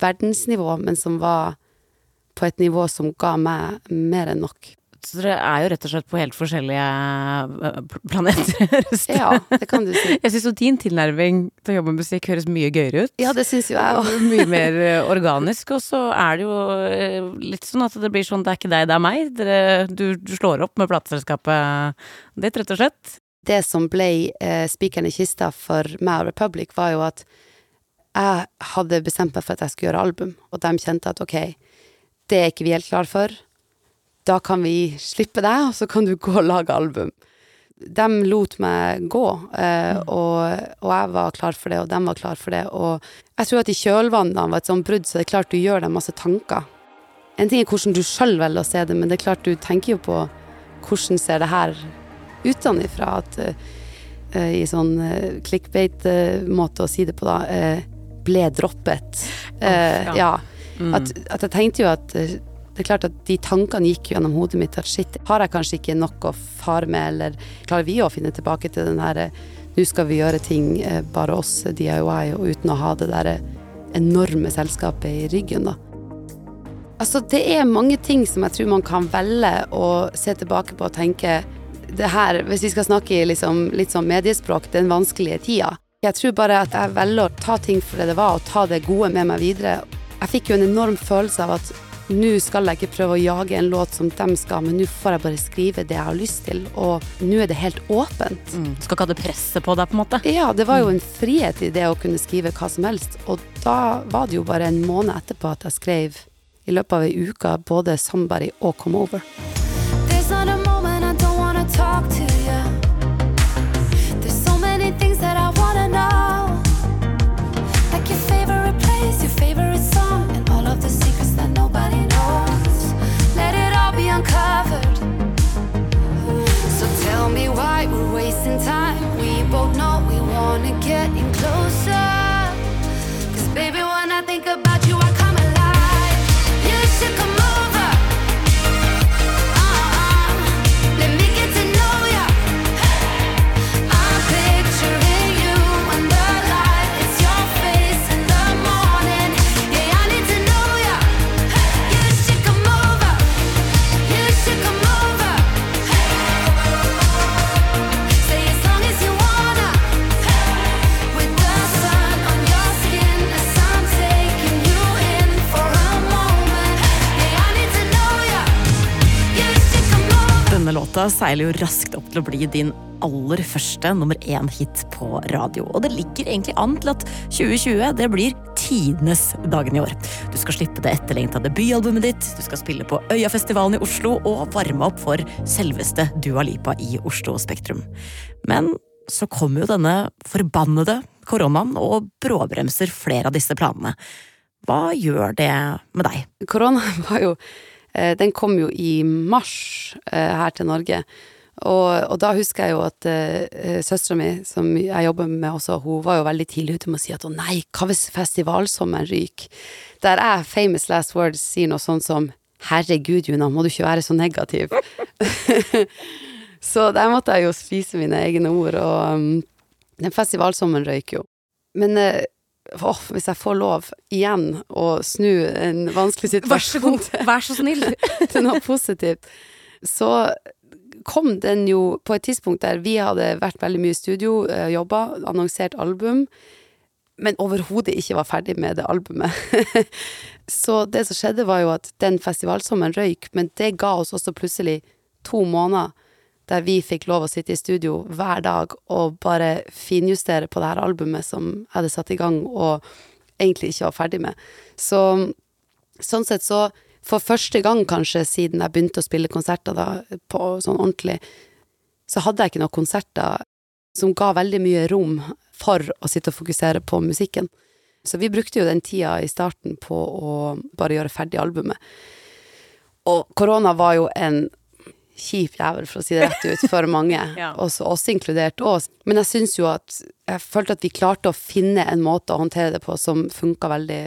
verdensnivå, men som var på et nivå som ga meg mer enn nok. Så dere er jo rett og slett på helt forskjellige eh, planeter. (laughs) Ja, det kan du si. Jeg syns jo din tilnærming til å jobbe med musikk høres mye gøyere ut. Ja, det syns jo jeg òg. (laughs) Mye mer eh, organisk. Og så er det jo eh, litt sånn at det blir sånn det er ikke deg, det er meg. Dere, du, du slår opp med plateselskapet ditt, rett og slett. Det som ble eh, spikeren i kista for meg og Republic, var jo at jeg hadde bestemt meg for at jeg skulle gjøre album, og de kjente at ok, det er ikke vi helt klar for. Da kan vi slippe deg, og så kan du gå og lage album. De lot meg gå, eh, og, og jeg var klar for det, og de var klar for det. Og jeg tror at i kjølvannet av et sånt brudd, så er det klart du gjør deg masse tanker. En ting er hvordan du sjøl velger å se det, men det er klart du tenker jo på hvordan ser det her utenfra. At uh, i sånn uh, clickbait-måte å si det på, da, uh, ble droppet. Eh, ja. ja. Mm. At, at jeg tenkte jo at eh, det er klart at de tankene gikk gjennom hodet mitt at shit, har jeg kanskje ikke nok å fare med, eller klarer vi å finne tilbake til den her eh, nå skal vi gjøre ting eh, bare oss, DIY, og uten å ha det der eh, enorme selskapet i ryggen, da. Altså, det er mange ting som jeg tror man kan velge å se tilbake på og tenke det her, hvis vi skal snakke liksom, litt sånn mediespråk, den vanskelige tida. Jeg tror bare at jeg velger å ta ting for det det var, og ta det gode med meg videre. Jeg fikk jo en enorm følelse av at nå skal jeg ikke prøve å jage en låt som dem skal, men nå får jeg bare skrive det jeg har lyst til, og nå er det helt åpent. Mm. Du skal ikke ha det presset på deg, på en måte. Ja, det var jo en frihet i det å kunne skrive hva som helst, og da var det jo bare en måned etterpå at jeg skrev i løpet av ei uke både 'Somebody' og 'Come Over'. Talk to låta seiler jo raskt opp til å bli din aller første nummer én-hit på radio. Og det ligger egentlig an til at 2020 det blir tidenes dagen i år. Du skal slippe det etterlengta debutalbumet ditt, du skal spille på Øyafestivalen i Oslo og varme opp for selveste Dua Lipa i Oslo Spektrum. Men så kommer jo denne forbannede koronaen og bråbremser flere av disse planene. Hva gjør det med deg? Korona var jo Den kom jo i mars eh, her til Norge. Og, og da husker jeg jo at uh, søstera mi, som jeg jobber med også, hun var jo veldig tidlig ute med å si at å nei, hva hvis festivalsommeren ryker? Der jeg, famous last words, sier noe sånt som herregud, Juna, må du ikke være så negativ? (laughs) så der måtte jeg jo spise mine egne ord, og um, den festivalsommeren røyk jo. Men eh, åh, hvis jeg får lov igjen å snu en vanskelig situasjon (laughs) vær så snill! (laughs) til noe positivt, så kom den jo på et tidspunkt der vi hadde vært veldig mye i studio, eh, jobba, annonsert album, men overhodet ikke var ferdig med det albumet. (laughs) så det som skjedde var jo at den festivalsommeren røyk, men det ga oss også plutselig to måneder der vi fikk lov å sitte i studio hver dag og bare finjustere på det her albumet som jeg hadde satt i gang og egentlig ikke var ferdig med. Så sånn sett så For første gang kanskje siden jeg begynte å spille konserter da, på sånn ordentlig, så hadde jeg ikke noen konserter som ga veldig mye rom for å sitte og fokusere på musikken. Så vi brukte jo den tida i starten på å bare gjøre ferdig albumet. Og korona var jo en kjip jævel, for å si det rett ut, for mange. (laughs) Ja. Også oss inkludert Også. Men jeg syns jo at Jeg følte at vi klarte å finne en måte å håndtere det på som funka veldig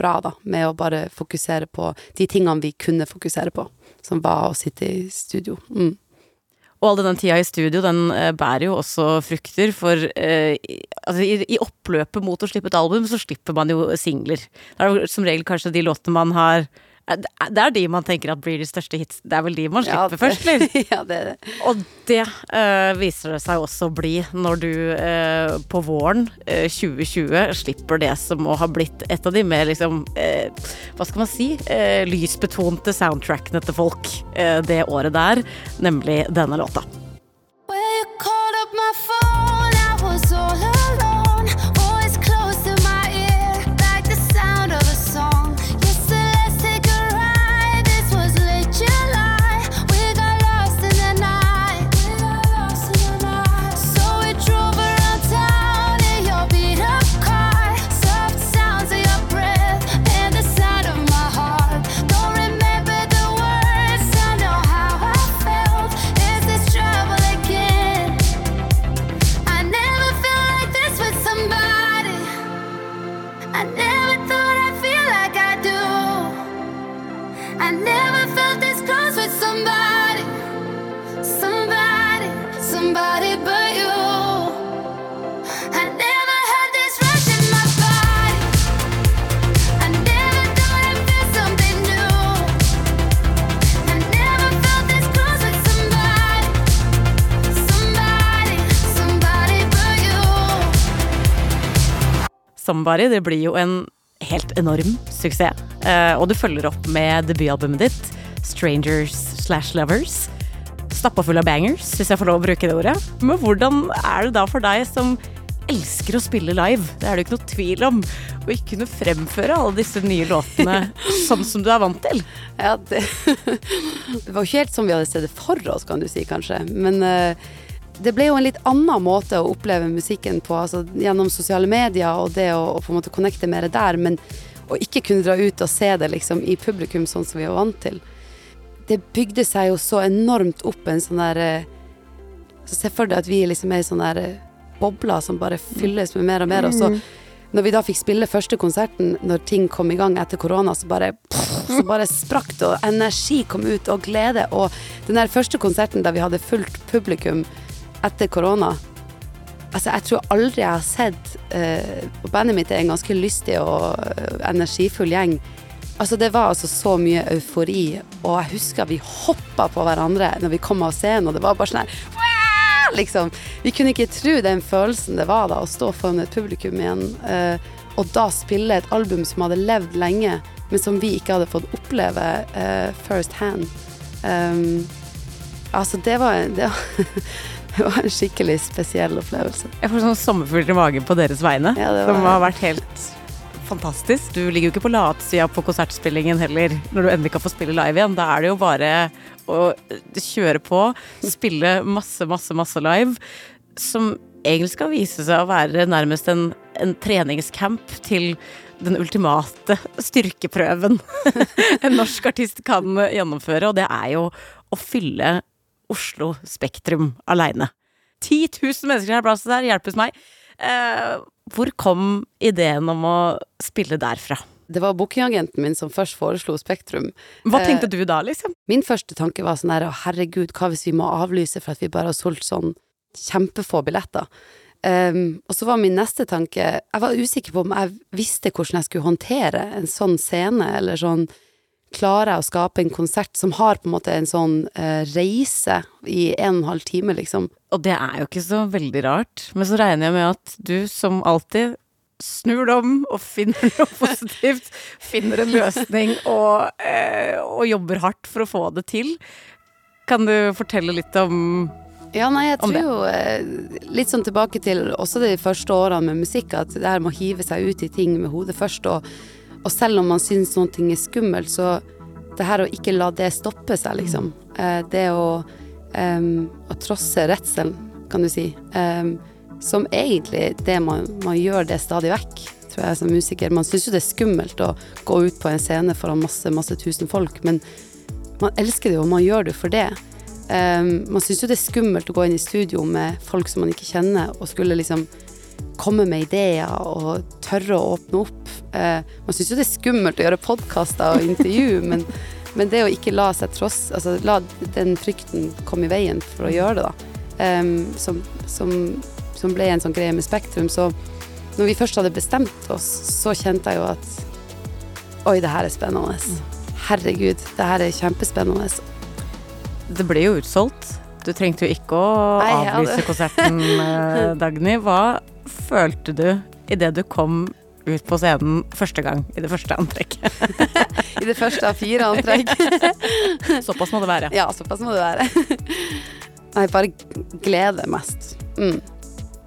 bra, da. Med å bare fokusere på de tingene vi kunne fokusere på. Som var å sitte i studio. Mm. Og all den tida i studio, den eh, bærer jo også frukter, for eh, i- altså, i, i oppløpet mot å slippe et album, så slipper man jo singler. Det er jo som regel kanskje de låtene man har Det er de man tenker at blir de største hits. Det er vel de man Ja, slipper det- først, eller? (laughs) ja, det er det. Og det uh, viser det seg også å bli når du uh, på våren uh, 2020 slipper det som må ha blitt et av de mer liksom eh, Hva skal man si? Eh, lysbetonte soundtrackene til folk eh, det året der, nemlig denne låta. Somebody, det blir jo en helt enorm suksess. Eh, og du følger opp med debutalbumet ditt, Strangers slash Lovers. Stappa full av bangers, hvis jeg får lov å bruke det ordet. Men hvordan er det da for deg som elsker å spille live? Det er det ikke noe tvil om. Å ikke kunne fremføre alle disse nye låtene (laughs) sånn som du er vant til. Ja, det, (laughs) det var jo ikke helt som vi hadde sett det for oss, kan du si, kanskje. Men eh, det ble jo en litt annen måte å oppleve musikken på, altså gjennom sosiale medier og det å, å på en måte connecte mer der, men å ikke kunne dra ut og se det liksom i publikum sånn som vi var vant til. Det bygde seg jo så enormt opp en sånn der eh, Så Se for deg at vi liksom er i sånn der eh, bobler som bare fylles med mer og mer, og så når vi da fikk spille første konserten, når ting kom i gang etter korona, så bare, så bare sprakk det, og energi kom ut, og glede. Og den der første konserten da vi hadde fullt publikum etter korona Altså, jeg tror aldri jeg har sett uh, bandet mitt er en ganske lystig og eh, energifull gjeng. Altså, det var altså så mye eufori, og jeg husker vi hoppa på hverandre når vi kom av scenen, og det var bare sånn her liksom. Vi kunne ikke tro den følelsen det var da, å stå foran et publikum igjen, uh, og da spille et album som hadde levd lenge, men som vi ikke hadde fått oppleve uh, first hand. Um, altså, det var, det, var, (laughs) det var en skikkelig spesiell opplevelse. Jeg får sånn sommerfugler i magen på deres vegne, Ja, var- som har vært helt fantastisk. Du ligger jo ikke på latsida på konsertspillingen heller, når du endelig kan få spille live igjen. Da er det jo bare å kjøre på, spille masse, masse, masse live, som egentlig skal vise seg å være nærmest en, en treningscamp til den ultimate styrkeprøven (laughs) en norsk artist kan gjennomføre, og det er jo å fylle Oslo Spektrum aleine. 10 000 mennesker har plass der, hjelpes meg. Eh, hvor kom ideen om å spille derfra? Det var bookingagenten min som først foreslo Spektrum. Hva Eh, tenkte du da, liksom? Min første tanke var sånn her, herregud, hva hvis vi må avlyse for at vi bare har solgt sånn kjempefå billetter? Um, og så var min neste tanke Jeg var usikker på om jeg visste hvordan jeg skulle håndtere en sånn scene, eller sånn Klarer jeg å skape en konsert som har på en måte en sånn eh, reise i en og en halv time, liksom? Og det er jo ikke så veldig rart, men så regner jeg med at du som alltid snur det om og finner noe (laughs) positivt, finner en løsning og, eh, og jobber hardt for å få det til. Kan du fortelle litt om Ja, nei, jeg tror jo eh, litt sånn tilbake til også de første årene med musikk, at det her med å hive seg ut i ting med hodet først, og, og selv om man syns noen ting er skummelt, så det her å ikke la det stoppe seg, liksom. Eh, det å, um, å trosse redselen, kan du si. Um, som egentlig det man, man gjør det stadig vekk, tror jeg som musiker. Man syns jo det er skummelt å gå ut på en scene foran masse, masse tusen folk, men man elsker det jo, og man gjør det for det. Um, man syns jo det er skummelt å gå inn i studio med folk som man ikke kjenner, og skulle liksom komme med ideer og tørre å åpne opp. Eh, man syns jo det er skummelt å gjøre podkaster og intervju, (laughs) men, men det å ikke la seg tross Altså la den frykten komme i veien for å gjøre det, da. Som, som, som ble en sånn greie med Spektrum. Så når vi først hadde bestemt oss, så kjente jeg jo at Oi, det her er spennende. Herregud, det her er kjempespennende. Det ble jo utsolgt. Du trengte jo ikke å Nei, avlyse konserten, eh, (laughs) Dagny. Hva følte du idet du kom ut på scenen første gang i det første antrekket? (laughs) I det første av fire antrekk. (laughs) Såpass må det være. Ja, såpass må det være. Nei, bare glede mest. Mm,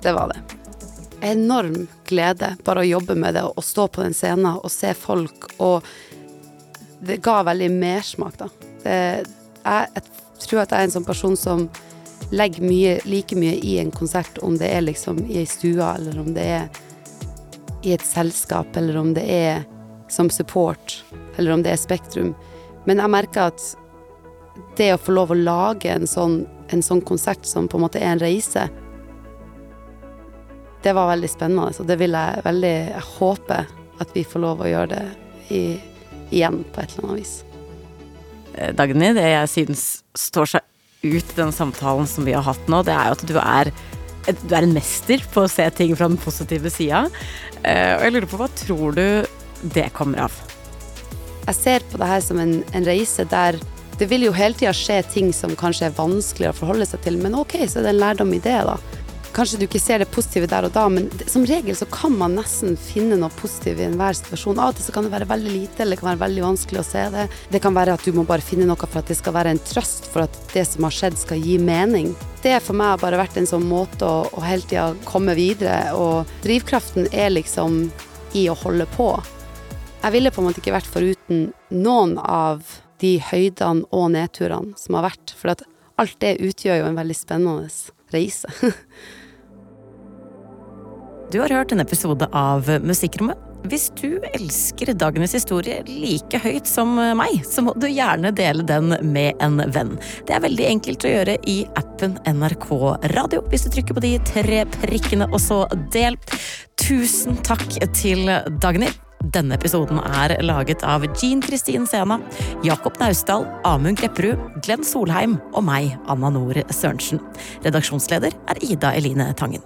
det var det. Enorm glede bare å jobbe med det og stå på den scenen og se folk, og det ga veldig mersmak, da. Det, jeg, jeg tror at jeg er en sånn person som legger mye, like mye i en konsert, om det er liksom i ei stue, eller om det er i et selskap, eller om det er som support, eller om det er Spektrum. Men jeg merker at det å få lov å lage en sånn, en sånn konsert som på en måte er en reise, det var veldig spennende. Så det vil jeg veldig Jeg håper at vi får lov å gjøre det i, igjen på et eller annet vis. Eh, Dagny, det jeg syns står seg ut i den samtalen som vi har hatt nå, det er jo at du er, du er en mester på å se ting fra den positive sida. Eh, Og jeg lurer på, hva tror du det kommer av? Jeg ser på det her som en, en reise der det vil jo hele tida skje ting som kanskje er vanskeligere å forholde seg til, men ok, så er det en lærdom i det, da. Kanskje du ikke ser det positive der og da, men som regel så kan man nesten finne noe positivt i enhver situasjon. Av og til så kan det være veldig lite, eller det kan være veldig vanskelig å se det. Det kan være at du må bare finne noe for at det skal være en trøst for at det som har skjedd skal gi mening. Det for meg har bare vært en sånn måte å, å hele tida komme videre, og drivkraften er liksom i å holde på. Jeg ville på en måte ikke vært foruten noen av de høydene og nedturene som har vært, for at alt det utgjør jo en veldig spennende reise. (laughs) Du har hørt en episode av Musikkrommet. Hvis du elsker dagenes historie like høyt som meg, så må du gjerne dele den med en venn. Det er veldig enkelt å gjøre i appen NRK Radio hvis du trykker på de tre prikkene og så del. Tusen takk til Dagny. Denne episoden er laget av Jean Kristin Sena, Jakob Naustdal, Amund Grepperud, Glenn Solheim og meg, Anna Nord Sørensen. Redaksjonsleder er Ida Eline Tangen.